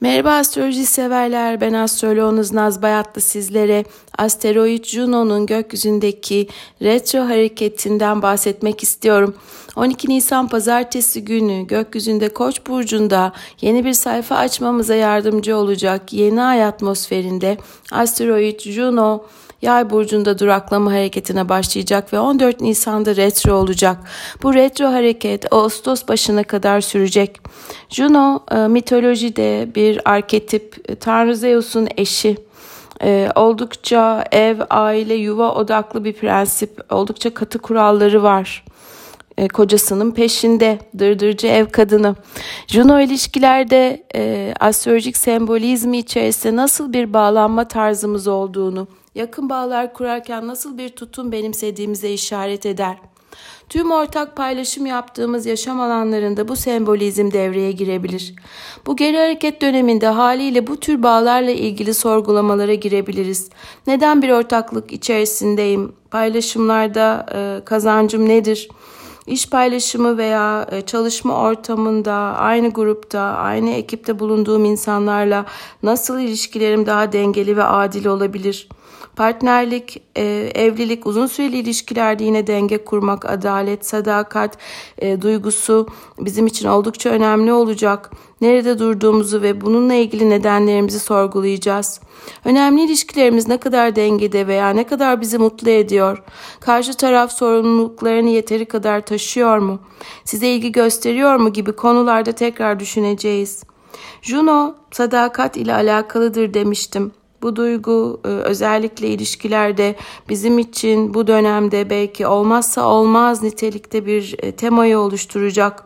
Merhaba astroloji severler. Ben astroloğunuz Naz Bayatlı sizlere asteroid Juno'nun gökyüzündeki retro hareketinden bahsetmek istiyorum. 12 Nisan pazartesi günü gökyüzünde Koç burcunda yeni bir sayfa açmamıza yardımcı olacak yeni ay atmosferinde asteroid Juno Yay burcunda duraklama hareketine başlayacak ve 14 Nisan'da retro olacak. Bu retro hareket Ağustos başına kadar sürecek. Juno e, mitolojide bir arketip, Tanrı Zeus'un eşi. Ee, oldukça ev, aile, yuva odaklı bir prensip, oldukça katı kuralları var e, kocasının peşinde dırdırcı ev kadını. Juno ilişkilerde e, astrolojik sembolizmi içerisinde nasıl bir bağlanma tarzımız olduğunu, yakın bağlar kurarken nasıl bir tutum benimsediğimize işaret eder. Tüm ortak paylaşım yaptığımız yaşam alanlarında bu sembolizm devreye girebilir. Bu geri hareket döneminde haliyle bu tür bağlarla ilgili sorgulamalara girebiliriz. Neden bir ortaklık içerisindeyim? Paylaşımlarda e, kazancım nedir? İş paylaşımı veya e, çalışma ortamında aynı grupta, aynı ekipte bulunduğum insanlarla nasıl ilişkilerim daha dengeli ve adil olabilir? Partnerlik, e, evlilik, uzun süreli ilişkilerde yine denge kurmak, adalet, sadakat e, duygusu bizim için oldukça önemli olacak. Nerede durduğumuzu ve bununla ilgili nedenlerimizi sorgulayacağız. Önemli ilişkilerimiz ne kadar dengede veya ne kadar bizi mutlu ediyor? Karşı taraf sorumluluklarını yeteri kadar taşıyor mu? Size ilgi gösteriyor mu gibi konularda tekrar düşüneceğiz. Juno sadakat ile alakalıdır demiştim. Bu duygu e, özellikle ilişkilerde bizim için bu dönemde belki olmazsa olmaz nitelikte bir e, temayı oluşturacak.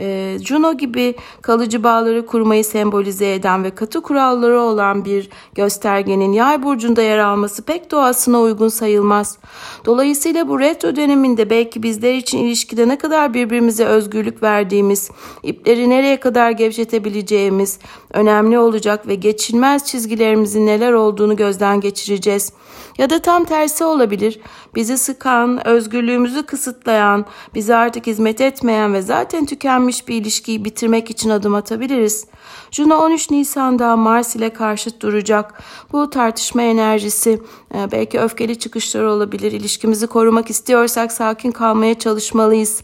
E, Juno gibi kalıcı bağları kurmayı sembolize eden ve katı kuralları olan bir göstergenin yay burcunda yer alması pek doğasına uygun sayılmaz. Dolayısıyla bu retro döneminde belki bizler için ilişkide ne kadar birbirimize özgürlük verdiğimiz, ipleri nereye kadar gevşetebileceğimiz önemli olacak ve geçilmez çizgilerimizin neler olduğunu gözden geçireceğiz. Ya da tam tersi olabilir. Bizi sıkan, özgürlüğümüzü kısıtlayan, bize artık hizmet etmeyen ve zaten tükenmiş bir ilişkiyi bitirmek için adım atabiliriz. Juno 13 Nisan'da Mars ile karşıt duracak. Bu tartışma enerjisi e, belki öfkeli çıkışlar olabilir. İlişkimizi korumak istiyorsak sakin kalmaya çalışmalıyız.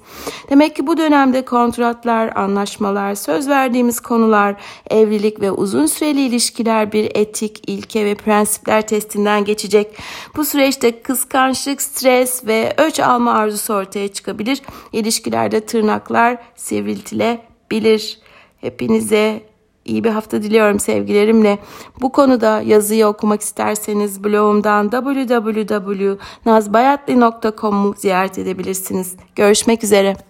Demek ki bu dönemde kontratlar, anlaşmalar, söz verdiğimiz konular, evlilik ve uzun süreli ilişkiler bir etik, ilke ve prensipler testinden geçecek. Bu süreçte kıskançlık, stres ve öç alma arzusu ortaya çıkabilir. İlişkilerde tırnaklar sivriltilebilir. Hepinize iyi bir hafta diliyorum sevgilerimle. Bu konuda yazıyı okumak isterseniz blogumdan www.nazbayatli.com'u ziyaret edebilirsiniz. Görüşmek üzere.